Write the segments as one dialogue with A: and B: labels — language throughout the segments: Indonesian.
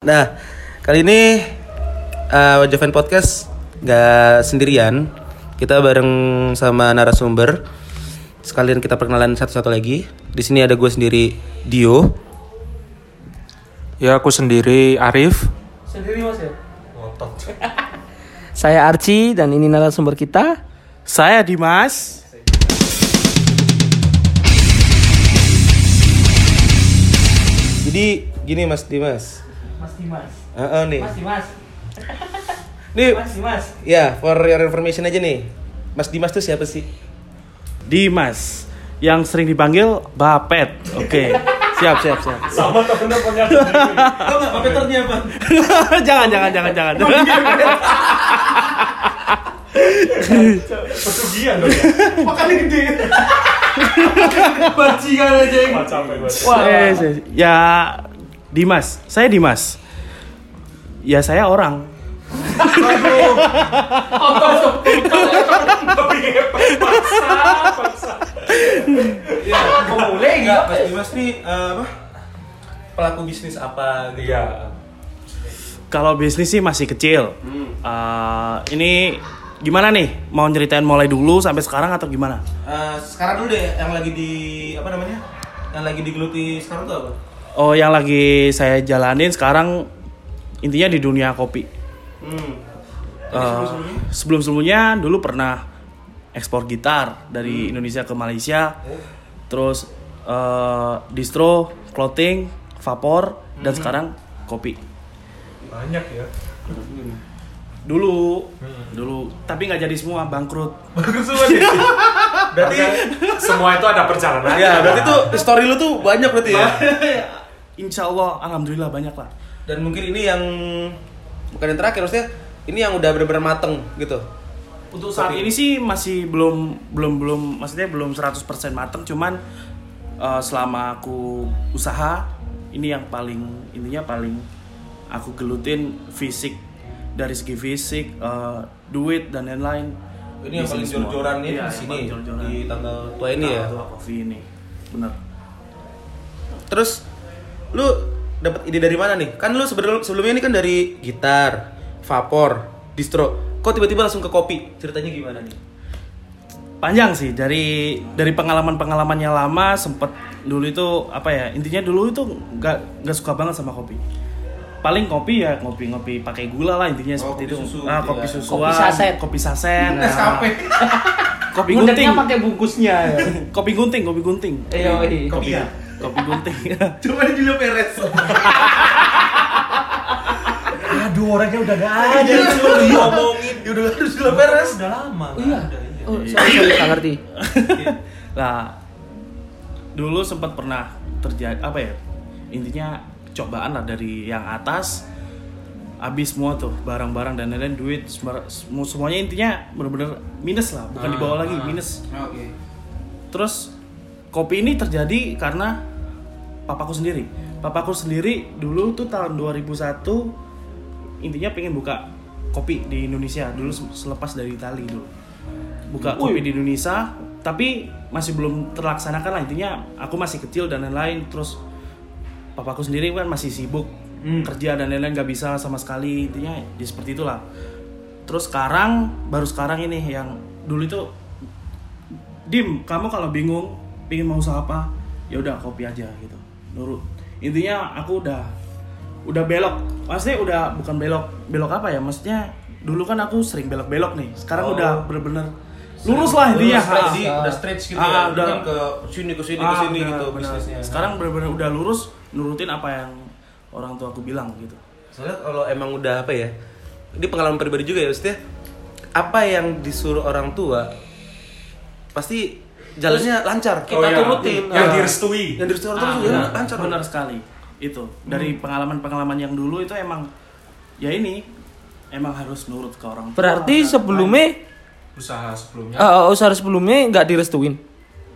A: Nah, kali ini uh, Joven Podcast nggak sendirian. Kita bareng sama narasumber. Sekalian kita perkenalan satu-satu lagi. Di sini ada gue sendiri Dio.
B: Ya aku sendiri Arif.
A: Sendiri mas ya?
C: Saya Archie dan ini narasumber kita.
B: Saya Dimas.
A: Jadi gini Mas Dimas.
C: Mas Dimas.
A: Heeh nih.
C: Dimas.
A: Nih,
C: Dimas.
A: ya for your information aja nih. Mas Dimas tuh siapa sih?
B: Dimas yang sering dipanggil Bapet. Oke. Siap, siap, siap.
D: sama temennya punya
A: Tahu nggak Papeternya apa?
B: jangan, jangan, jangan, jangan.
D: pesugihan dong ya
A: Makanya gede.
C: Bajingan aja.
D: Wah,
C: Wah.
B: Eh, se- ya Dimas, saya Dimas. Ya saya orang.
D: paksa paksa
A: Ya, boleh? Mas Dimas nih eh, apa? Pelaku bisnis apa? gitu?
D: iya
B: Kalau bisnis sih masih kecil. Eh, ini gimana nih? Mau ceritain mulai dulu sampai sekarang atau gimana?
A: Eh, sekarang dulu deh yang lagi di apa namanya? Yang lagi digeluti sekarang tuh apa?
B: Oh, yang lagi saya jalanin sekarang intinya di dunia kopi.
A: Hmm.
B: Eh, sebelum-sebelumnya dulu pernah ekspor gitar dari Indonesia ke Malaysia. Terus eh, distro, clothing, vapor dan sekarang kopi.
D: banyak ya
B: Dulu, dulu, tapi nggak jadi semua bangkrut.
A: Bagus semua berarti
D: semua itu ada perjalanan
A: ya, berarti tuh story lu tuh banyak berarti ya.
B: Insya Allah, alhamdulillah banyak lah.
A: Dan mungkin ini yang bukan yang terakhir maksudnya ini yang udah benar-benar mateng gitu.
B: Untuk saat ini sih masih belum belum belum maksudnya belum 100% mateng cuman eh, selama aku usaha ini yang paling intinya paling aku gelutin fisik dari segi fisik eh, duit dan lain-lain
A: Ini yang
B: Di
A: paling
B: sini semua.
A: jor-joran ini
B: Iya,
A: di sini
B: paling jor-joran.
A: di tanggal tua ini ya.
B: Tua coffee ini bener
A: Terus lu dapat ide dari mana nih? Kan lu sebelum sebelumnya ini kan dari gitar, vapor, distro. Kok tiba-tiba langsung ke kopi? Ceritanya gimana nih?
B: panjang sih dari dari pengalaman pengalamannya lama sempet dulu itu apa ya intinya dulu itu nggak nggak suka banget sama kopi paling kopi ya ngopi ngopi pakai gula lah intinya
A: Oh,
B: seperti
A: kopi
B: itu
A: susu
B: ah
A: gitu
B: kopi
A: ya.
B: susuan
C: Kopi saset.
B: kopi saset nah, kopi gunting
C: pakai bungkusnya ya.
B: kopi gunting kopi gunting
C: Iya, iya.
A: Kopi ya?
B: Kopi gunting
A: Coba di Julio Perez.
D: aduh orangnya udah gak
A: Aja lu ngomongin ya udah ada Julio Perez.
D: udah lama
C: Oh iya. Oh, sorry, sorry, nggak ngerti.
B: Nah, dulu sempat pernah terjadi apa ya? Intinya cobaan lah dari yang atas habis semua tuh barang-barang dan lain-lain duit semua semua- semuanya intinya bener-bener minus lah bukan dibawa lagi minus
A: Oke.
B: terus kopi ini terjadi karena papaku sendiri. Papaku sendiri dulu tuh tahun 2001 intinya pengen buka kopi di Indonesia dulu se- selepas dari Itali dulu. Buka kopi di Indonesia tapi masih belum terlaksanakan lah. Intinya aku masih kecil dan lain-lain terus papaku sendiri kan masih sibuk kerja dan lain-lain nggak bisa sama sekali. Intinya ya seperti itulah. Terus sekarang baru sekarang ini yang dulu itu Dim, kamu kalau bingung pingin mau usaha apa, ya udah kopi aja gitu. Nurut. Intinya aku udah udah belok. Maksudnya udah bukan belok belok apa ya? Maksudnya dulu kan aku sering belok-belok nih. Sekarang
A: Oh.
B: udah bener-bener lurus lah intinya.
A: Lurus,
B: Ah.
A: Jadi udah stretch gitu
B: Ah,
A: ya.
B: udah.
A: Ke sini ke sini ke
B: Ah,
A: sini
B: benar,
A: gitu
B: benar.
A: bisnisnya.
B: Sekarang bener-bener udah lurus nurutin apa yang orang tua aku bilang gitu.
A: Soalnya kalau emang udah apa ya? Ini pengalaman pribadi juga ya, maksudnya apa yang disuruh orang tua pasti jalannya lancar.
C: kita turutin.
D: yang
A: Ah.
D: direstui
A: Yang disuruh orang
B: Ah,
A: tua
B: benar,
A: lancar.
B: benar sekali. Itu dari pengalaman-pengalaman yang dulu itu emang ya ini emang harus nurut ke orang tua.
C: Berarti sebelumnya
D: usaha sebelumnya
C: eh, usaha sebelumnya nggak direstuin.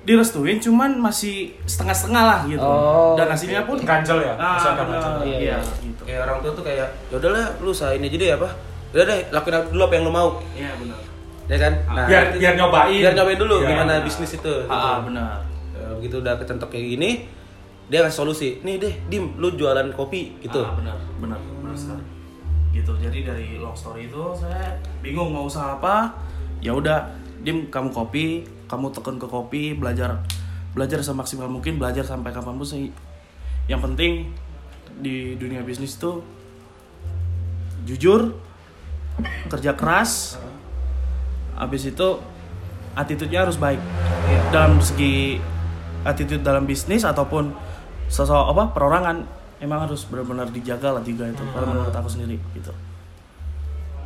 B: direstuin cuman masih setengah-setengah lah gitu
C: Oh,
B: dan hasilnya pun
D: ganjel ya
B: ah,
D: usaha ganjel
C: Iya,
B: iya,
C: iya.
B: gitu
A: Kayak orang tua tuh kayak ya udahlah lu usahain aja deh apa. Udah deh, lakuin dulu apa yang lu mau.
B: iya benar
A: Ya kan?
D: biar biar nyobain
A: biar nyobain dulu
D: Iya,
A: gimana
D: benar.
A: bisnis itu.
B: ah,
A: gitu.
B: benar
A: Ya, begitu udah kecentok kayak gini, dia ngasih solusi. Nih deh, Dim, lu jualan kopi gitu.
B: ah, benar benar sekali gitu jadi dari long story itu saya bingung mau usaha apa ya udah dim kamu kopi kamu tekun ke kopi belajar belajar semaksimal mungkin belajar sampai kapan pun sih yang penting di dunia bisnis tuh jujur kerja keras habis itu attitude-nya harus baik dalam segi attitude dalam bisnis ataupun sosok apa perorangan emang harus benar-benar dijaga lah tiga itu kalau menurut aku sendiri gitu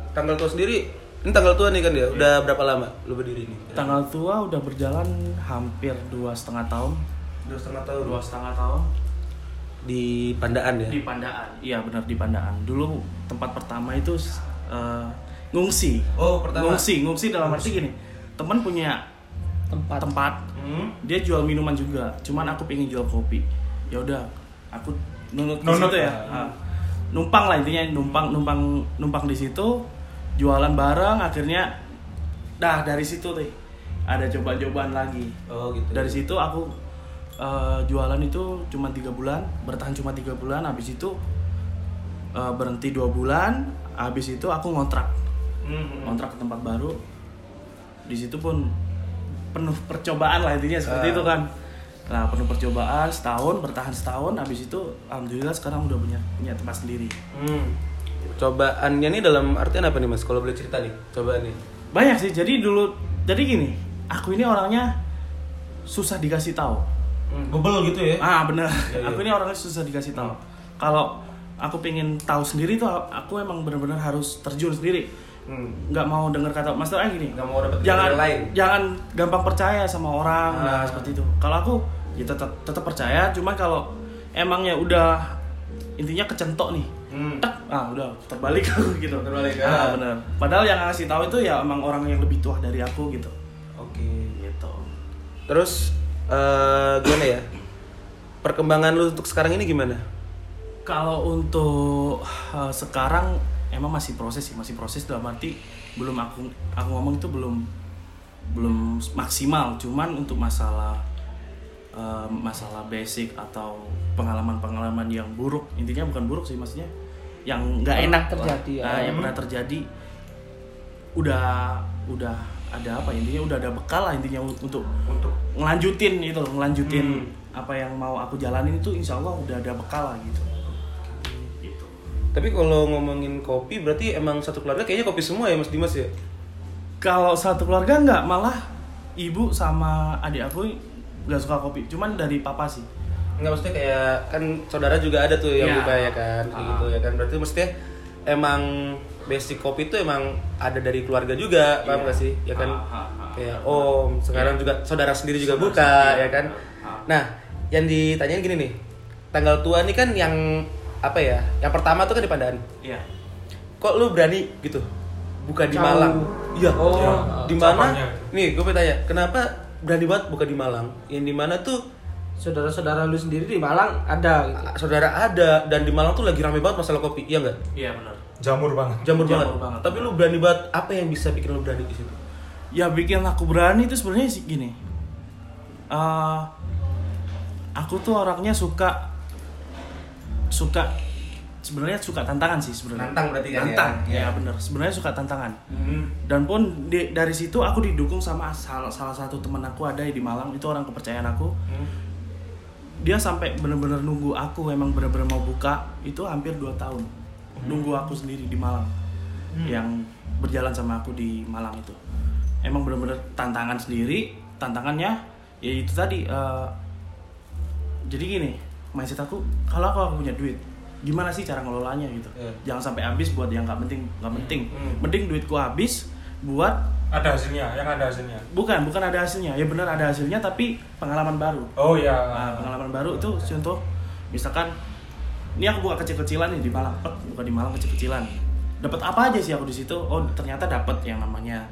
A: Tanggal tua sendiri, ini tanggal tua nih kan ya. Udah berapa lama lu berdiri ini?
B: tanggal tua udah berjalan hampir dua setengah tahun
A: Dua setengah tahun.
B: dua setengah tahun
A: Di Pandaan ya.
B: di Pandaan iya benar di Pandaan dulu tempat pertama itu eh, ngungsi.
A: Oh, pertama.
B: ngungsi ngungsi dalam arti gini. Teman punya
C: Tempat.
B: tempat.
A: Hmm.
B: dia jual minuman juga. Cuman aku pengen jual kopi. Ya udah aku nunut di
D: Nunut
B: situ ya.
D: ya.
B: Ah. numpang lah intinya numpang numpang numpang di situ. Jualan barang akhirnya dah dari situ tuh ada coba-cobaan lagi.
A: Oh gitu.
B: dari situ aku eh, jualan itu cuma tiga bulan bertahan cuma tiga bulan. Habis itu eh, berhenti dua bulan. Habis itu aku ngontrak
A: Hmm.
B: kontrak ke tempat baru di situ pun penuh percobaan lah intinya seperti
A: Ah.
B: itu kan nah penuh percobaan setahun bertahan setahun habis itu alhamdulillah sekarang udah punya punya tempat sendiri
A: Hmm. Cobaannya nih dalam artian apa nih mas? Kalau boleh cerita nih, cobaannya.
B: banyak sih jadi dulu jadi gini aku ini orangnya susah dikasih tahu
A: Hmm. Gobel gitu ya?
B: ah bener
A: Iya, iya.
B: aku ini orangnya susah dikasih tahu kalau aku pengen tahu sendiri tuh aku emang bener-bener harus terjun sendiri
A: Hmm.
B: nggak mau dengar kata mas ah gini
A: Nggak mau dapet
B: jangan
A: lain.
B: jangan gampang percaya sama orang
A: Ah.
B: nah seperti itu kalau aku ya tetap tetap percaya cuman kalau emangnya udah intinya kecentok nih
A: Hmm.
B: tak ah udah terbalik aku gitu
A: Terbalik,
B: ah,
A: ah.
B: bener padahal yang ngasih tahu itu ya emang orang yang lebih tua dari aku gitu
A: Oke.
B: gitu
A: Terus eh gimana ya? Perkembangan lu untuk sekarang ini gimana?
B: kalau untuk uh, sekarang emang masih proses sih masih proses dalam arti belum aku aku ngomong itu belum belum maksimal. Cuman untuk masalah uh, masalah basic atau pengalaman-pengalaman yang buruk intinya bukan buruk sih maksudnya yang nggak enak.
C: terjadi, ya.
B: Nah, yang pernah terjadi udah udah ada apa intinya udah ada bekal lah intinya untuk
A: Untuk
B: ngelanjutin itu ngelanjutin apa yang mau aku jalanin itu insya Allah udah ada bekal lah gitu
A: Tapi kalau ngomongin kopi berarti emang satu keluarga kayaknya kopi semua ya Mas Dimas ya?
B: kalau satu keluarga nggak malah ibu sama adik aku nggak suka kopi cuman dari papa sih
A: Enggak maksudnya kayak kan saudara juga ada tuh yang buka ya kan kayak
B: Ah.
A: gitu ya kan. Berarti maksudnya emang basic kopi itu emang ada dari keluarga juga, paham
B: Iya.
A: gak sih? Ya kan
B: Ah, ah, ah.
A: kayak om, sekarang
B: Iya.
A: juga saudara sendiri juga
B: Saudara
A: buka
B: sendiri,
A: ya kan.
B: ah.
A: Nah, yang ditanyain gini nih. Tanggal tua nih kan yang apa ya? Yang pertama tuh kan di Pandaan.
B: iya
A: Kok lu berani gitu? Buka di
C: Jauh.
A: Malang. Iya.
C: Oh,
D: Ya,
A: di mana? Nih, gue tanya, kenapa berani banget buka di Malang? Yang di mana tuh
C: Saudara-saudara lu sendiri di Malang ada gitu.
A: saudara ada dan di Malang tuh lagi rame banget masalah kopi, iya nggak?
B: iya benar
D: Jamur banget.
A: Jamur,
B: Jamur
A: banget.
B: banget.
A: Tapi lu berani banget. Apa yang bisa bikin lu berani di situ?
B: ya bikin aku berani itu sebenarnya sih gini Eh, aku tuh orangnya suka suka sebenarnya suka tantangan sih sebenarnya.
A: Nantang berarti kan ya?
B: Nantang,
A: Iya.
B: ya, bener. Sebenarnya suka tantangan. Dan pun di- dari situ aku didukung sama salah, salah satu teman aku ada di Malang itu orang kepercayaan aku. Dia sampai bener-bener nunggu aku emang bener-bener mau buka itu hampir 2 tahun. Nunggu aku sendiri di Malang yang berjalan sama aku di Malang itu. Emang bener-bener tantangan sendiri tantangannya ya itu tadi eh, jadi gini mindset aku kalau aku, aku punya duit gimana sih cara ngelolanya gitu
A: Iya.
B: jangan sampai habis buat yang nggak penting nggak penting
A: Hmm.
B: mending duitku habis buat
D: Ada hasilnya, yang ada hasilnya.
B: bukan bukan ada hasilnya ya benar ada hasilnya tapi pengalaman baru
D: Oh ya.
B: Nah, pengalaman baru itu contoh misalkan ini aku buka kecil-kecilan nih di Malang, buka di Malang kecil-kecilan. Dapat apa aja sih aku di situ? Oh, ternyata dapat yang namanya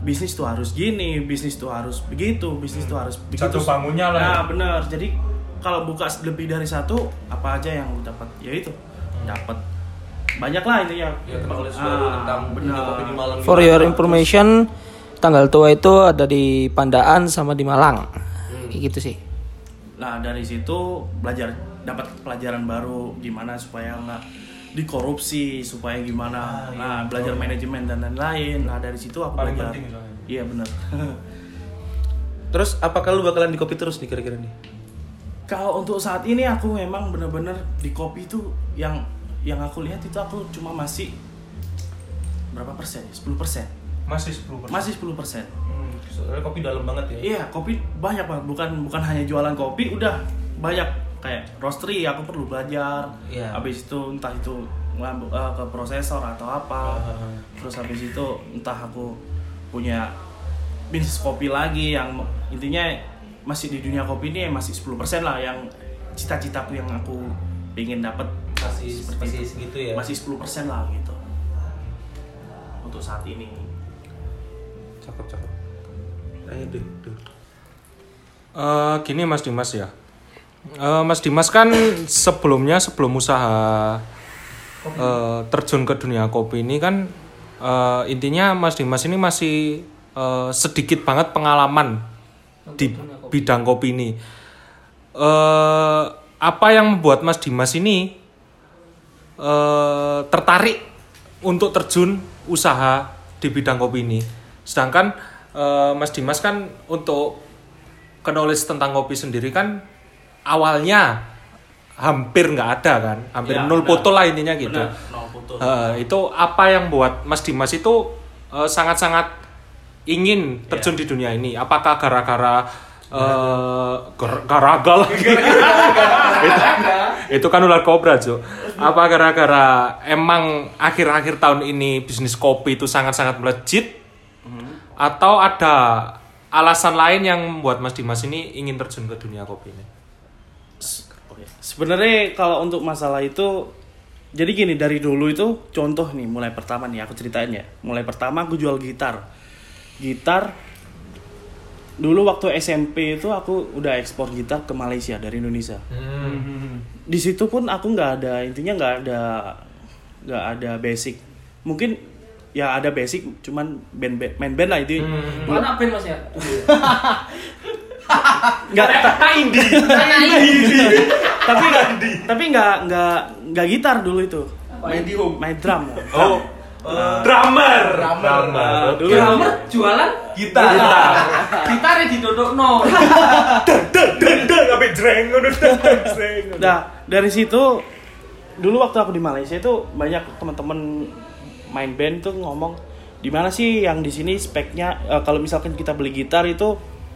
B: bisnis tuh harus gini, bisnis tuh harus begitu, bisnis tuh harus begitu.
D: Satu bangunnya lah ya.
B: Nah, bener. Jadi kalau buka lebih dari satu, apa aja yang lu dapat? Ya itu, dapat banyak lah intinya.
A: Ya, baru
B: Ah,
A: tentang
B: bener.
A: kopi di Malang.
C: For your information, tanggal tua itu ada di Pandaan sama di Malang. Kayak gitu sih.
B: Nah dari situ belajar dapat pelajaran baru gimana supaya nggak dikorupsi supaya gimana nah belajar manajemen dan lain-lain nah dari situ aku
D: Paling penting
B: iya benar
A: Terus apakah lu bakalan di kopi terus nih kira-kira nih?
B: Kalau untuk saat ini aku memang benar-benar di kopi itu yang yang aku lihat itu aku cuma masih berapa persen 10 persen
D: Masih 10%.
B: masih 10 persen
A: Hmm, soalnya kopi dalam banget ya.
B: Iya, kopi banyak banget. Bukan bukan hanya jualan kopi, udah banyak kayak roastery aku perlu belajar.
A: Iya.
B: Habis itu entah itu eh, ke prosesor atau apa.
A: Ah.
B: Terus habis itu entah aku punya bisnis kopi lagi yang intinya masih di dunia kopi ini masih 10% lah yang cita-citaku yang aku pengen dapat
A: Masih
B: seperti
A: masih
B: itu.
A: segitu ya.
B: Masih 10% lah gitu. Untuk saat ini.
A: cakep cakep. Ayo deh, deh.
D: Eh, gini Mas Dimas ya. Eh, Mas Dimas kan sebelumnya sebelum usaha eh, terjun ke dunia kopi ini kan eh, intinya Mas Dimas ini masih eh, sedikit banget pengalaman di bidang kopi ini. Eh, apa yang membuat Mas Dimas ini eh, tertarik untuk terjun usaha di bidang kopi ini? Sedangkan eh, Mas Dimas kan untuk knowledge tentang kopi sendiri kan awalnya hampir nggak ada kan, hampir
B: Ya,
D: nol foto lah intinya gitu.
B: Benar, nol foto.
D: Eh, itu apa yang buat Mas Dimas itu sangat-sangat ingin terjun di dunia ini? Apakah gara-gara eh gar- garagal itu, itu kan ular kobra Jo. Apa gara-gara emang akhir-akhir tahun ini bisnis kopi itu sangat-sangat melejit? Atau ada alasan lain yang membuat Mas Dimas ini ingin terjun ke dunia kopi ini?
B: Oke. Sebenarnya kalau untuk masalah itu jadi gini dari dulu itu contoh nih mulai pertama nih aku ceritain ya. Mulai pertama aku jual gitar. Gitar dulu waktu SMP itu aku udah ekspor gitar ke Malaysia dari Indonesia. Di situ pun aku nggak ada intinya nggak ada nggak ada basic. Mungkin ya ada basic cuman band, band main band lah itu.
C: Mana band mas ya?
B: Nggak
C: indie.
B: tapi nggak tapi nggak nggak nggak gitar dulu itu.
C: Main
B: di home. Main drum. ya.
D: Oh, drummer. Drummer.
B: Dulu
C: Drummer jualan
A: Gitar.
C: gitar di dodok no.
B: Nah, dari situ dulu waktu aku di Malaysia itu banyak teman-teman main band tuh ngomong di mana sih yang di sini speknya eh, kalau misalkan kita beli gitar itu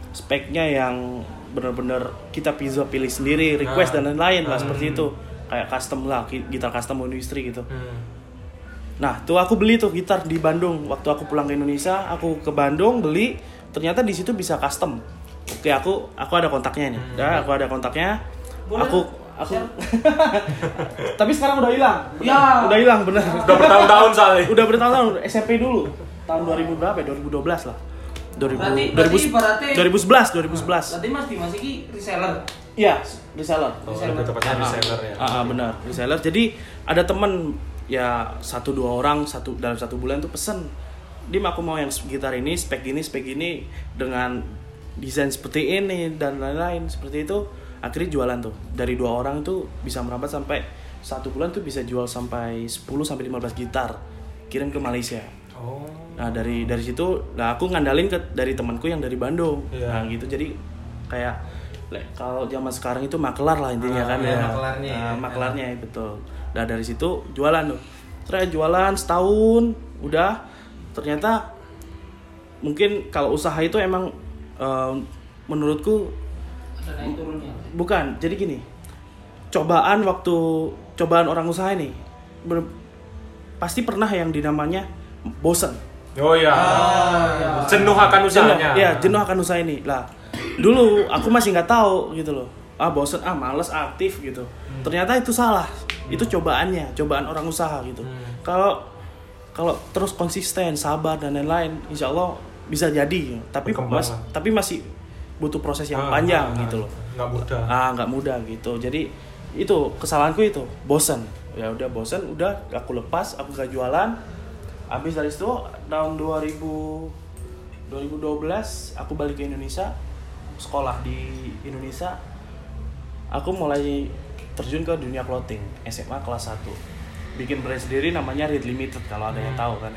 B: speknya yang benar-benar kita bisa pilih sendiri, request dan lain-lain lah seperti itu. Kayak custom lah, gi- gitar custom industri gitu. Nah, tuh aku beli tuh gitar di Bandung. Waktu aku pulang ke Indonesia, aku ke Bandung beli. Ternyata di situ bisa custom. Oke, aku aku ada kontaknya nih. Ya, aku ada kontaknya.
C: Boleh.
B: Aku aku Tapi sekarang udah hilang.
C: Ya.
B: Udah hilang bener.
D: Udah bertahun-tahun soalnya.
B: udah bertahun-tahun SMP dulu. Tahun 2000 berapa ya? 2012 lah. 2000,
C: Berarti berarti berarti
B: 2011, 2011.
C: berarti Mas Dimas ini reseller.
B: Iya, reseller.
D: Oh, lebih tepatnya reseller ya.
B: Ah, ah, benar, reseller. Jadi ada temen ya satu dua orang satu dalam satu bulan tuh pesen, Dim aku mau yang gitar ini, spek ini, spek ini dengan desain seperti ini dan lain-lain seperti itu. Akhirnya jualan tuh dari dua orang tuh bisa merambat sampai satu bulan tuh bisa jual sampai 10 sampai 15 gitar kirim ke Malaysia.
D: Oh.
B: Nah dari dari situ, nah aku ngandalin ke dari temanku yang dari Bandung.
D: Iya.
B: Nah gitu jadi kayak kalau zaman sekarang itu makelar lah intinya
A: Ah,
B: kan
A: iya,
B: ya.
A: makelarnya
B: Nah,
A: ya.
B: makelarnya ya, betul. Nah dari situ jualan tuh. Terus jualan setahun, udah ternyata mungkin kalau usaha itu emang eh, menurutku
C: Ada naik turunnya.
B: bukan. Jadi gini, cobaan waktu cobaan orang usaha ini ber- pasti pernah yang dinamanya bosen.
D: Oh iya. Jenuh akan usahanya.
B: Jenuh, iya, jenuh akan usaha ini. Lah, dulu aku masih nggak tahu gitu loh. Ah, bosen, ah males aktif gitu. Ternyata itu salah. Itu cobaannya, cobaan orang usaha gitu. Kalau kalau terus konsisten, sabar dan lain-lain, insya Allah bisa jadi. Tapi mas, tapi masih butuh proses yang
D: Ah,
B: panjang
D: ah,
B: gitu loh.
D: Nggak mudah.
B: Ah, nggak mudah gitu. Jadi itu kesalahanku itu, bosen. Ya udah bosen, udah aku lepas, aku gak jualan. Habis dari situ tahun 2000 2012 aku balik ke Indonesia, sekolah di Indonesia. Aku mulai terjun ke dunia clothing SMA kelas 1. bikin brand sendiri namanya Read Limited kalau ada yang tahu kan.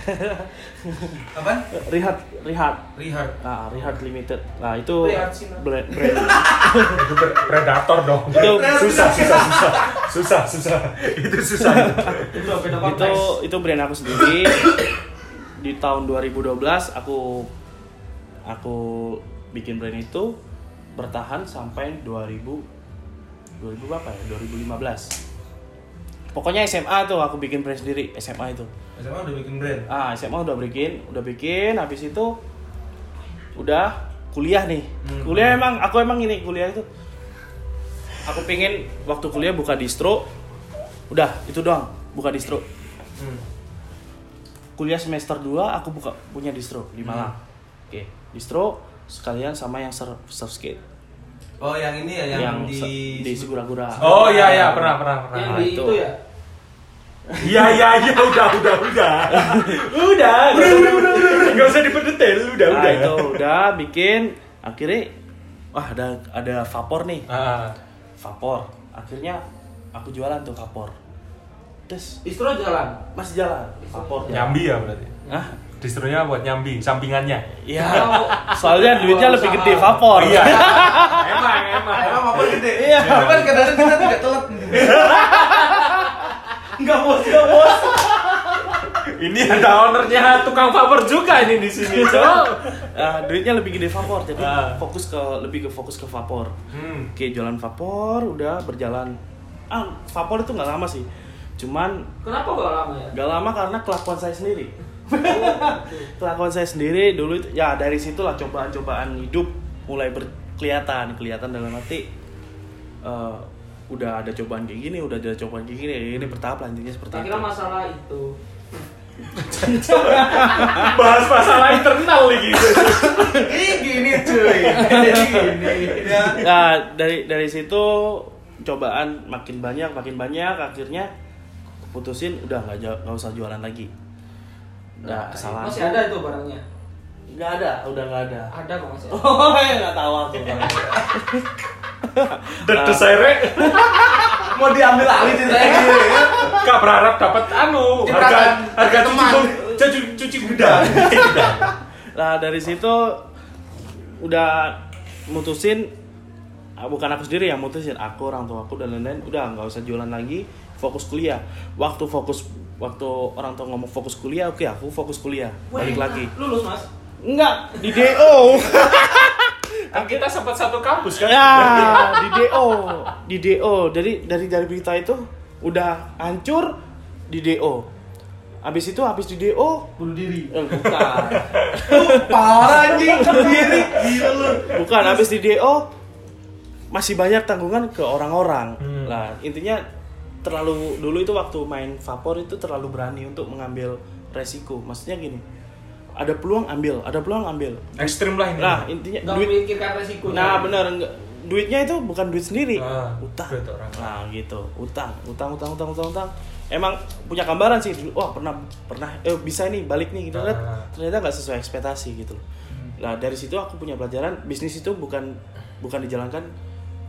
A: Apaan?
B: Rihat, Rihat.
A: Richard.
B: Nah, Rihat Limited. Nah, itu
C: Rihat
B: brand, brand
D: Itu pre- predator dong.
B: itu
D: susah, susah, susah. Susah, susah. Itu susah.
C: Itu beda
B: itu itu brand aku sendiri. Di tahun 2012 aku aku bikin brand itu bertahan sampai 2000 2000 apa ya? 2015. Pokoknya SMA tuh aku bikin brand sendiri, SMA itu.
A: SMA udah bikin brand.
B: Ah, SMA udah bikin, udah bikin, habis itu udah kuliah nih.
A: Hmm.
B: Kuliah emang aku emang ini kuliah itu aku pengen waktu kuliah buka distro. Udah, itu doang, buka distro.
A: Hmm.
B: Kuliah semester 2 aku buka punya distro di Malang.
A: Hmm.
B: Oke, distro sekalian sama yang surf, surf skate.
A: Oh, yang ini ya yang,
B: yang,
A: di
B: di Sigura-gura.
D: Oh iya iya pernah pernah pernah.
C: Yang
B: Nah,
C: di
B: itu.
C: itu ya.
D: Iya iya iya udah udah udah. Udah udah udah udah udah. Enggak usah diperdetail udah
B: Nah,
D: udah.
B: itu udah bikin akhirnya wah ada ada vapor nih.
D: Ah.
B: vapor akhirnya aku jualan tuh vapor terus
C: Distro jalan.
B: masih jalan vapor jalan.
D: Nyambi ya berarti.
B: Hah?
D: Distronya buat nyambi, sampingannya.
B: Iya, soalnya duitnya lebih gede vapor.
D: Iya. emang emang.
A: Emang apa gede?
B: Iya.
A: Cuman kadang-kadang kita tidak telat.
B: Enggak bos, enggak bos.
D: Ini ada ownernya tukang vapor juga ini di sini, Cok.
B: Nah, duitnya lebih gede vapor, jadi
D: Ah.
B: fokus ke lebih ke fokus ke vapor.
D: Hmm.
B: Oke, jualan vapor udah berjalan. Ah, vapor itu nggak lama sih. Cuman
C: Kenapa gak lama ya?
B: Gak lama karena kelakuan saya sendiri. kelakuan saya sendiri dulu itu ya dari situlah cobaan-cobaan hidup mulai berkelihatan, kelihatan dalam arti eh, udah ada cobaan kayak gini, udah ada cobaan kayak gini, ini bertahap lah intinya seperti
C: Tak
B: itu.
C: kira masalah itu.
D: Bahas masalah internal nih gitu.
A: Ih, gini cuy. Gini. Ya.
B: Nah, dari dari situ cobaan makin banyak, makin banyak, akhirnya putusin udah nggak jauh- nggak usah jualan lagi. Nah, kesalahan
C: Masih ada itu barangnya.
B: Nggak ada, udah nggak ada.
C: Ada kok masih. ada.
B: Oh, ya nggak tahu aku.
D: Dedes saya
A: Mau diambil alih ceritanya gini ya.
D: Gak berharap dapat anu harga harga cuci
A: Teman.
D: cuci cuci gudang.
B: Nah dari situ udah mutusin ah, bukan aku sendiri yang mutusin aku orang tua aku dan lain-lain udah nggak usah jualan lagi fokus kuliah waktu fokus waktu orang tua ngomong fokus kuliah oke aku fokus kuliah balik
C: Wah,
B: lagi
C: Lulus mas.
B: enggak di do
D: Kan kita sempat satu kampus kan?
B: ya di do di do dari dari dari berita itu udah hancur di do Abis itu habis di do
A: Bunuh diri.
B: eh, bukan
A: Parah anjing sendiri. Gila lu.
B: Bukan, habis di DO masih banyak tanggungan ke orang-orang.
D: Hmm.
B: Lah, intinya terlalu dulu itu waktu main vapor itu terlalu berani untuk mengambil resiko. Maksudnya gini. Ada peluang ambil, ada peluang ambil.
D: Ekstrim lah ini.
B: Nah, intinya
C: Gak
B: duit
C: memikirkan resiko.
B: Nah, benar enggak duitnya itu bukan duit sendiri.
D: Ah,
B: utang.
D: duit orang.
B: Nah, gitu. Utang, utang, utang, utang, utang, utang. Emang punya gambaran sih dulu. Wah, pernah pernah eh bisa nih balik nih gitu kan.
D: Ah.
B: Ternyata nggak sesuai ekspektasi gitu loh. Nah, dari situ aku punya pelajaran bisnis itu bukan bukan dijalankan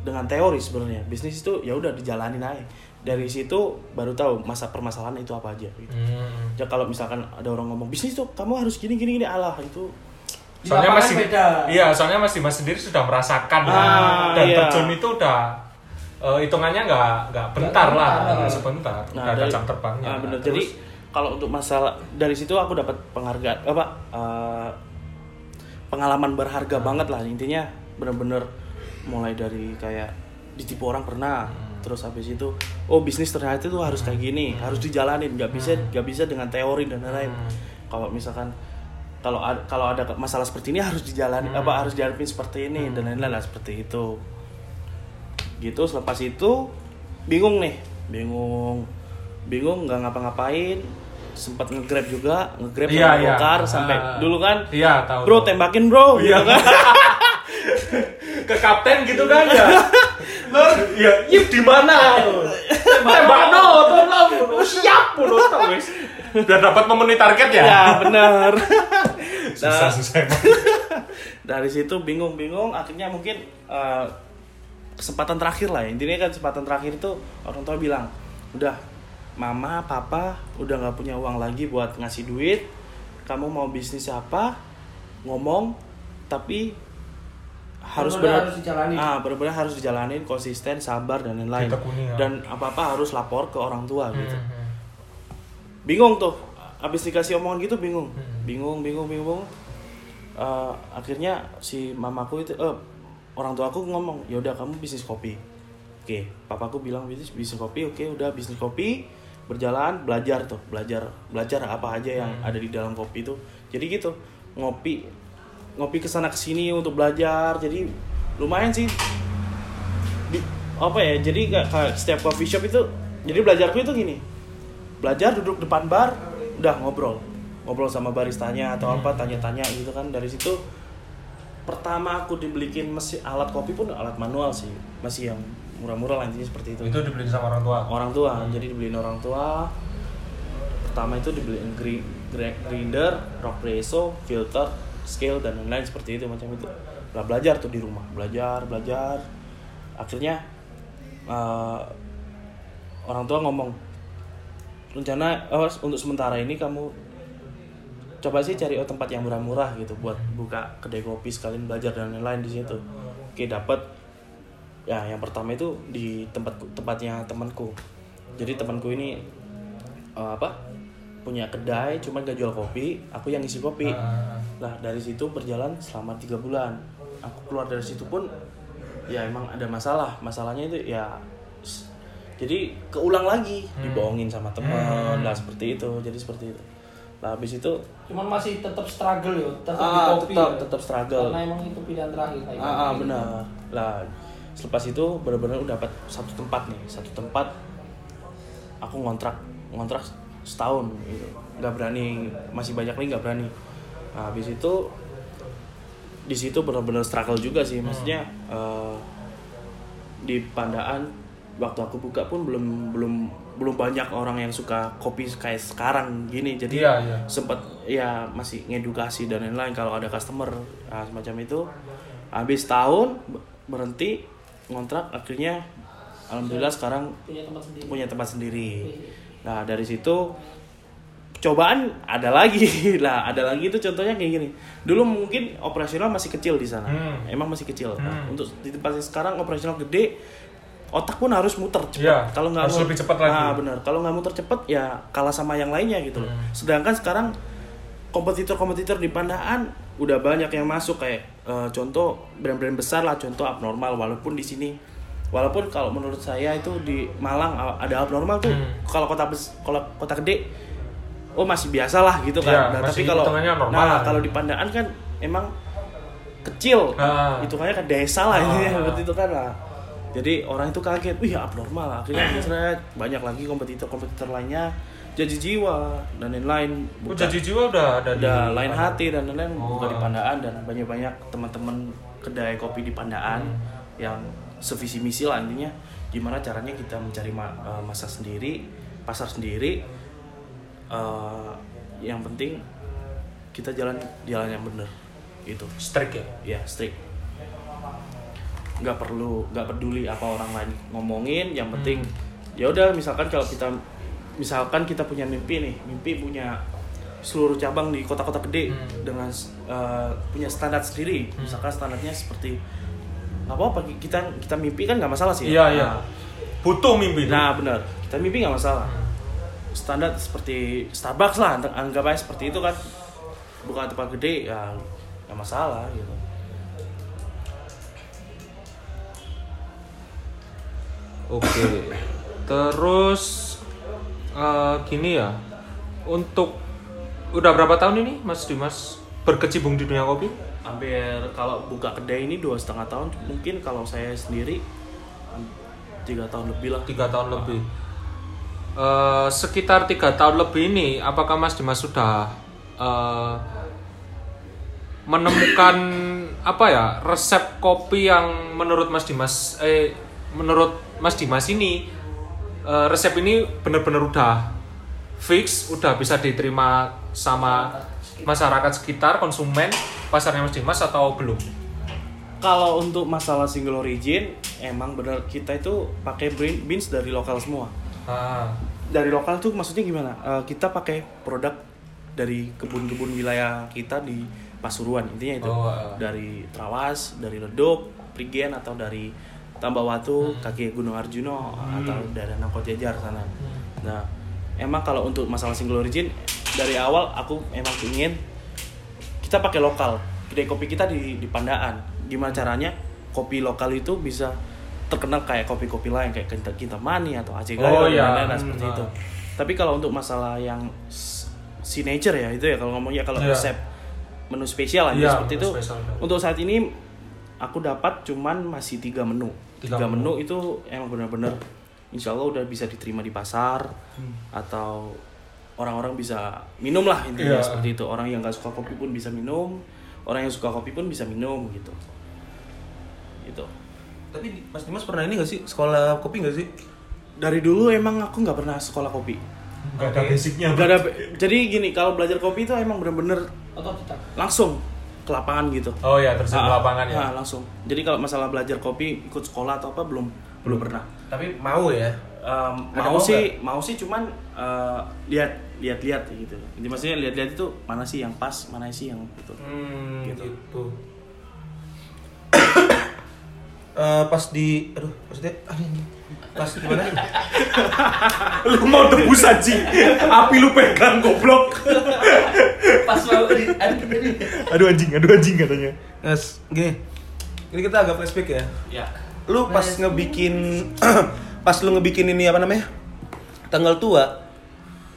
B: dengan teori sebenarnya. Bisnis itu ya udah dijalanin aja. Dari situ baru tahu masa permasalahan itu apa aja gitu.
D: Hmm.
B: Ya kalau misalkan ada orang ngomong bisnis tuh kamu harus gini gini gini Allah itu
D: Soalnya masih
C: beda.
D: Iya, soalnya Mas Dimas sendiri sudah merasakan
B: Ah,
D: dan
B: iya.
D: terjun itu udah eh, hitungannya nggak nggak bentar
C: Nggak
D: lah, nggak sebentar.
B: Nah,
D: udah ada
B: dari-
D: jam terbangnya.
B: Nah, bener.
D: Terus,
B: Jadi kalau untuk masalah dari situ aku dapat penghargaan apa eh, pengalaman berharga
D: Hmm.
B: banget lah intinya bener-bener mulai dari kayak ditipu orang pernah
D: Hmm.
B: Terus habis itu oh bisnis ternyata itu harus kayak gini harus dijalanin nggak bisa nggak bisa dengan teori dan lain-lain
D: Hmm.
B: kalau misalkan kalau ada kalau ada masalah seperti ini harus dijalani
D: Hmm.
B: apa harus dihadapin seperti ini dan lain-lain lah seperti itu gitu selepas itu bingung nih bingung bingung nggak ngapa-ngapain sempat ngegrab juga ngegrab
D: Iya,
B: sama
D: iya.
B: bokar sampai
D: Ah.
B: dulu kan
D: Iya, tahu.
B: bro tembakin bro
D: Iya.
B: gitu kan
D: ke kapten gitu kan ya. Iya, Yip di mana? Tembak no, tolong. Siap pun wis. Biar dapat memenuhi target ya.
B: ya bener
D: Susah
B: Nah,
D: susah emang.
B: dari situ bingung-bingung akhirnya mungkin eh, kesempatan terakhir lah ya. intinya kan kesempatan terakhir itu orang tua bilang udah mama papa udah nggak punya uang lagi buat ngasih duit kamu mau bisnis apa ngomong tapi harus benar
C: harus dijalanin.
B: ah benar-benar harus dijalanin konsisten sabar dan lain-lain
D: ya.
B: dan apa apa harus lapor ke orang tua gitu
D: Hmm.
B: bingung tuh abis dikasih omongan gitu bingung
D: Hmm.
B: bingung bingung bingung Eh, akhirnya si mamaku itu eh orang tua aku ngomong ya udah kamu bisnis kopi oke papaku bilang bisnis bisnis kopi oke udah bisnis kopi berjalan belajar tuh belajar belajar apa aja yang ada di dalam kopi itu jadi gitu ngopi ngopi ke sana ke sini untuk belajar. Jadi lumayan sih. Di- apa ya jadi kayak, kayak setiap coffee shop itu jadi belajarku itu gini. Belajar duduk depan bar udah ngobrol. Ngobrol sama baristanya atau apa tanya-tanya gitu kan. Dari situ pertama aku dibelikin mesin alat kopi pun alat manual sih. Masih yang murah-murah lah intinya seperti itu.
D: Itu dibeli sama orang tua.
B: orang tua. Jadi dibeliin orang tua. Pertama itu dibeliin gri- gri- grinder rock presso filter scale dan lain-lain seperti itu macam itu. Lah belajar tuh di rumah. Belajar belajar. Akhirnya eh, orang tua ngomong rencana oh, untuk sementara ini kamu coba sih cari oh, tempat yang murah-murah gitu buat buka kedai kopi sekalian belajar dan lain-lain di situ. Oke dapat ya yang pertama itu di tempat tempatnya temanku. Jadi temanku ini eh, apa punya kedai cuman gak jual kopi. Aku yang isi kopi.
D: Ah.
B: Lah dari situ berjalan selama tiga bulan. Aku keluar dari situ pun ya emang ada masalah. Masalahnya itu ya jadi keulang lagi. Dibohongin sama teman lah seperti itu. Jadi seperti itu. Lah habis itu
C: Cuman masih tetap struggle ya, tetap di
B: ah,
C: kopi.
B: tetap
C: ya.
B: tetap struggle.
C: Karena emang itu pilihan terakhir kayak
B: ah, ah,
C: gitu.
B: benar. Lah selepas itu benar-benar udah dapat satu tempat nih. Satu tempat aku ngontrak ngontrak setahun gitu. Nggak berani masih banyak lagi nggak berani nah, habis itu di situ benar-benar struggle juga sih. Maksudnya eh, di Pandaan waktu aku buka pun belum belum belum banyak orang yang suka kopi kayak sekarang gini. Jadi
D: Iya, iya.
B: sempat ya masih ngedukasi dan lain-lain kalau ada customer nah, semacam itu. Habis tahun be- berhenti ngontrak akhirnya alhamdulillah sekarang
C: Punya tempat sendiri.
B: punya tempat sendiri. Nah dari situ cobaan ada lagi lah ada lagi itu contohnya kayak gini dulu mungkin operasional masih kecil di sana
D: Hmm.
B: emang masih kecil Nah,
D: Hmm.
B: untuk di tempat yang sekarang operasional gede otak pun harus muter cepat
D: Iya,
B: kalau nggak
D: harus
B: mu-
D: lebih cepat lagi.
B: nah benar kalau nggak muter cepat ya kalah sama yang lainnya gitu loh
D: Hmm.
B: sedangkan sekarang kompetitor-kompetitor di Pandaan udah banyak yang masuk kayak eh, contoh brand-brand besar lah contoh abnormal walaupun di sini walaupun kalau menurut saya itu di Malang ada abnormal tuh
D: Hmm.
B: kalau kota bes- kalau kota gede oh masih biasa lah gitu kan
D: Iya,
B: nah, tapi kalau nah kalau di Pandaan kan emang kecil
D: Ah.
B: hitungannya kan desa lah ini
D: Ah.
B: seperti itu kan lah jadi orang itu kaget wih abnormal akhirnya seret, banyak lagi kompetitor-kompetitor lainnya jadi jiwa dan lain-lain
D: Oh, jadi jiwa udah ada di
B: udah lain hati dan lain-lain
D: Oh.
B: buka di Pandaan dan banyak-banyak teman-teman kedai kopi di Pandaan
D: Hmm.
B: yang sevisi misi lah intinya gimana caranya kita mencari ma- eh, masa sendiri pasar sendiri Eh, yang penting kita jalan jalan yang bener gitu
D: Strict ya.
B: ya strict nggak perlu nggak peduli apa orang lain ngomongin yang penting ya udah misalkan kalau kita misalkan kita punya mimpi nih mimpi punya seluruh cabang di kota-kota gede
D: Hmm.
B: dengan eh, punya standar sendiri misalkan standarnya seperti nggak apa-apa kita kita mimpi kan nggak masalah sih
D: Iya,
B: Nah,
D: iya. Butuh mimpi itu.
B: Nah benar, kita mimpi nggak masalah. Standar seperti Starbucks lah, anggap- aja seperti itu kan. Bukan tempat gede ya nggak masalah gitu.
D: Oke. Terus eh, gini ya. Untuk udah berapa tahun ini Mas Dimas berkecimpung di dunia kopi?
B: Hampir kalau buka kedai ini dua setengah tahun, mungkin kalau saya sendiri tiga tahun lebih lah.
D: Tiga tahun lebih. Eh, sekitar tiga tahun lebih ini, apakah Mas Dimas sudah eh, menemukan apa ya resep kopi yang menurut Mas Dimas eh menurut Mas Dimas ini eh, resep ini benar-benar udah fix, udah bisa diterima sama masyarakat sekitar, konsumen, pasarnya Mas Dimas atau belum?
B: Kalau untuk masalah single origin, emang benar kita itu pakai bean- beans dari lokal semua.
D: Ah,
B: dari lokal tuh maksudnya gimana? Eh, kita pakai produk dari kebun-kebun wilayah kita di Pasuruan intinya itu
D: Oh, ah.
B: dari Trawas, dari Ledok, Prigen atau dari Tambawatu,
D: Hmm.
B: kaki Gunung Arjuno atau dari Nangkot Jajar sana. Nah, emang kalau untuk masalah single origin dari awal aku emang ingin kita pakai lokal. Kedai kopi kita di di Pandaan. Gimana caranya kopi lokal itu bisa terkenal kayak kopi-kopi lain kayak Kinta, Kintamani atau Aceh
D: Oh, iya.
B: dan lain-lain
D: Hmm,
B: seperti
D: ah.
B: itu. Tapi kalau untuk masalah yang signature ya itu ya kalau ngomongnya kalau
D: Iya.
B: resep menu spesial aja
D: Iya,
B: seperti itu.
D: spesial.
B: Untuk saat ini aku dapat cuman masih tiga menu.
D: Tiga
B: Tiga,
D: menu.
B: menu. itu emang benar-benar Insya Allah udah bisa diterima di pasar
D: Hmm.
B: atau orang-orang bisa minum lah intinya
D: Iya.
B: seperti itu. Orang yang nggak suka kopi pun bisa minum, orang yang suka kopi pun bisa minum gitu. Gitu.
A: Tapi Mas Dimas pernah ini gak sih sekolah kopi gak sih?
B: Dari dulu emang aku nggak pernah sekolah kopi.
D: Gak ada basicnya.
B: Nggak ada. Jadi gini kalau belajar kopi itu emang bener-bener langsung ke lapangan gitu.
D: Oh ya, terjun ke
B: Ah,
D: lapangan ya.
B: ah, langsung. Jadi kalau masalah belajar kopi ikut sekolah atau apa belum belum pernah.
A: Tapi mau ya. Ada
B: mau
A: mau
B: sih mau sih cuman eh, lihat lihat lihat gitu. Jadi maksudnya lihat-lihat itu mana sih yang pas, mana sih yang itu.
A: Hmm,
B: Gitu.
A: gitu. Eh, pas di aduh maksudnya aduh, anjing. pas gimana
D: Lu mau tebus anjing. Api lu pegang goblok.
C: Pas mau di
D: Aduh anjing, aduh anjing katanya.
A: Mas, gini ini kita agak flashback ya
B: Ya.
A: lu pas ngebikin pas lu ngebikin ini apa namanya tanggal tua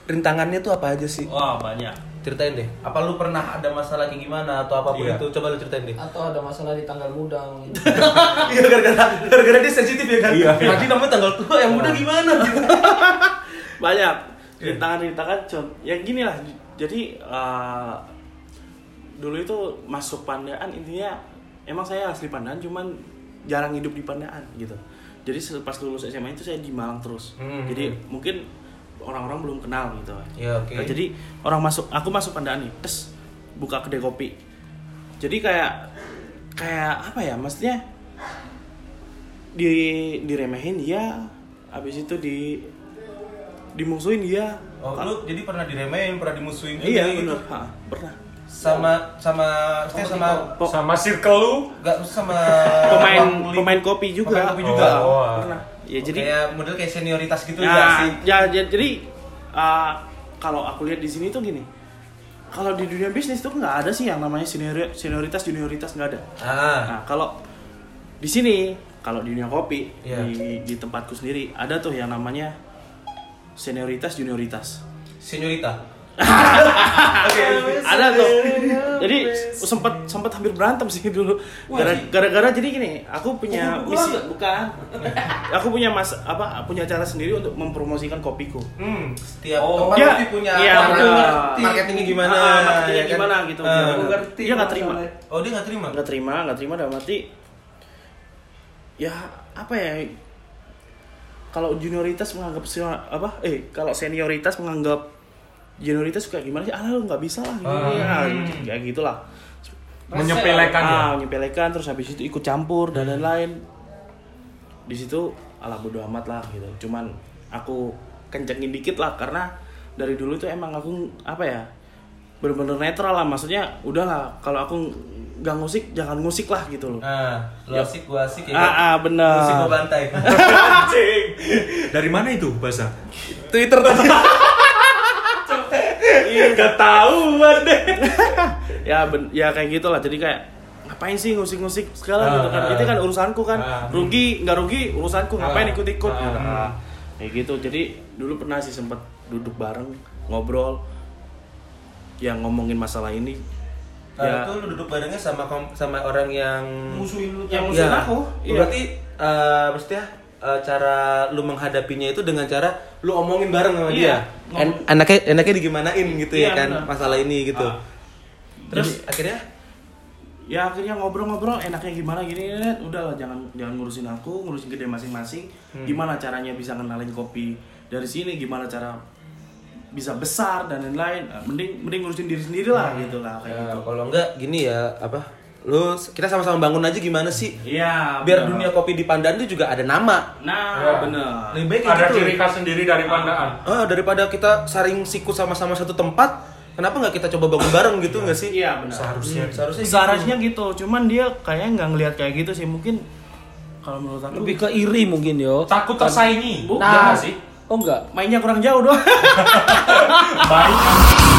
A: rintangannya tuh apa aja sih
B: Wah, banyak.
A: Ceritain deh. Apa lu pernah ada masalah kayak gimana atau apa pun
D: Iya.
A: itu? Coba lu ceritain deh.
C: Atau ada masalah di tanggal mudang gitu.
A: iya gara-gara gara-gara dia sensitif ya kan?
D: Iya, iya.
A: nanti namanya tanggal tua yang muda gimana? Gitu
B: banyak rintangan-rintangan con ya gini lah. Jadi eh, dulu itu masuk pandaan intinya emang saya asli pandaan cuman jarang hidup di pandaan gitu. Jadi pas lulus SMA itu saya di Malang terus.
A: Hmm.
B: jadi mungkin orang-orang belum kenal gitu.
A: Ya, oke.
B: Nah, jadi orang masuk aku masuk pandaan nih tes buka kedai kopi. Jadi kayak kayak apa ya maksudnya di diremehin dia habis itu di dimusuhin dia
A: oh lu jadi pernah diremehin pernah dimusuhin
B: iya
A: gitu?
B: benar Ha, pernah
A: sama sama maksudnya sama
B: Po-
D: Sama circle lu.
A: nggak sama
B: pemain pemain kopi juga.
A: Pemain kopi juga.
D: Oh, oh.
B: pernah. Ya jadi
A: kayak model kayak senioritas gitu
B: ya,
A: nggak sih.
B: ya, ya, jadi uh, kalau aku lihat di sini tuh gini. Kalau di dunia bisnis tuh nggak ada sih yang namanya senior senioritas junioritas nggak ada.
A: Ah.
B: Nah, kalau di sini, kalau di dunia kopi
A: Iya.
B: di, di tempatku sendiri ada tuh yang namanya senioritas junioritas.
A: seniorita
B: Ada tuh. Jadi sempat sempat hampir berantem sih dulu. Gara- Gara-gara jadi gini, aku punya misi bukan. Aku punya mas apa punya cara sendiri untuk mempromosikan kopiku.
A: hmm setiap
C: Oh,
A: tempat
B: iya.
A: pasti punya
B: Iya, ngerti.
A: marketingnya gimana
B: Ah, marketingnya
A: ya kan?
B: gimana gitu.
A: Ah.
B: Aku ngerti. Dia nggak terima.
A: oh dia nggak terima
B: nggak terima nggak terima dalam arti ya apa ya kalau junioritas menganggap apa eh kalau senioritas menganggap junioritas kayak gimana sih? Ah lu nggak bisa lah gini
D: Ah.
B: ya kayak gitulah.
D: Menyepelekan ya.
B: ah menyepelekan terus habis itu ikut campur dan lain-lain. Di situ ala bodo amat lah gitu. Cuman aku kencengin dikit lah karena dari dulu tuh emang aku apa ya bener-bener netral lah. Maksudnya udah lah kalau aku nggak ngusik jangan ngusik lah gitu loh.
A: Ah lu
B: Ya.
A: asik gua asik ya?
B: Ah, ah bener.
A: Musik gua bantai.
D: Dari mana itu bahasa?
A: Twitter tadi
D: Gak tahu deh.
B: ya ben, ya kayak gitulah jadi kayak ngapain sih ngusik-ngusik segala gitu kan
D: ah.
B: itu kan urusanku kan
D: Ah.
B: rugi nggak rugi urusanku ngapain
D: Ah.
B: ikut-ikut
D: Ah.
B: gitu. Ah, kayak gitu jadi dulu pernah sih sempet duduk bareng ngobrol yang ngomongin masalah ini ya
A: itu lu duduk barengnya sama sama orang yang
C: musuhin lu
B: yang
A: Iya.
B: musuhin aku iya.
A: Berarti eh maksudnya eh, cara lu menghadapinya itu dengan cara lu omongin bareng sama dia.
B: Iya.
A: En- enaknya enaknya digimanain gitu ya
B: Iya,
A: kan
B: benar.
A: masalah ini gitu.
B: Ah.
A: Terus akhirnya
B: ya akhirnya ngobrol-ngobrol enaknya gimana gini udah lah jangan jangan ngurusin aku ngurusin gede masing-masing
A: Hmm.
B: gimana caranya bisa ngenalin kopi dari sini gimana cara bisa besar dan lain-lain Eh, mending mending ngurusin diri sendiri lah gitu lah kayak
A: ya,
B: gitu
A: kalau enggak gini ya apa lu kita sama-sama bangun aja gimana sih?
B: Iya.
A: Biar
B: bener.
A: dunia kopi di Pandaan itu juga ada nama.
B: Nah, bener.
A: Lebih baik
D: Ada
A: gitu.
D: ciri khas sendiri dari Pandaan.
A: Ah, daripada kita saring sikut sama-sama satu tempat, kenapa nggak kita coba bangun bareng gitu nggak sih?
B: Iya benar.
D: Seharusnya.
A: Seharusnya gitu.
B: Seharusnya gitu. Cuman dia kayaknya nggak ngelihat kayak gitu sih. Mungkin kalau menurut aku
C: Lebih ke iri mungkin yo.
D: Takut tersaingi.
B: Bu,
C: Nah,
D: Iya sih.
C: Oh enggak.
B: mainnya kurang jauh doang.
D: Baik.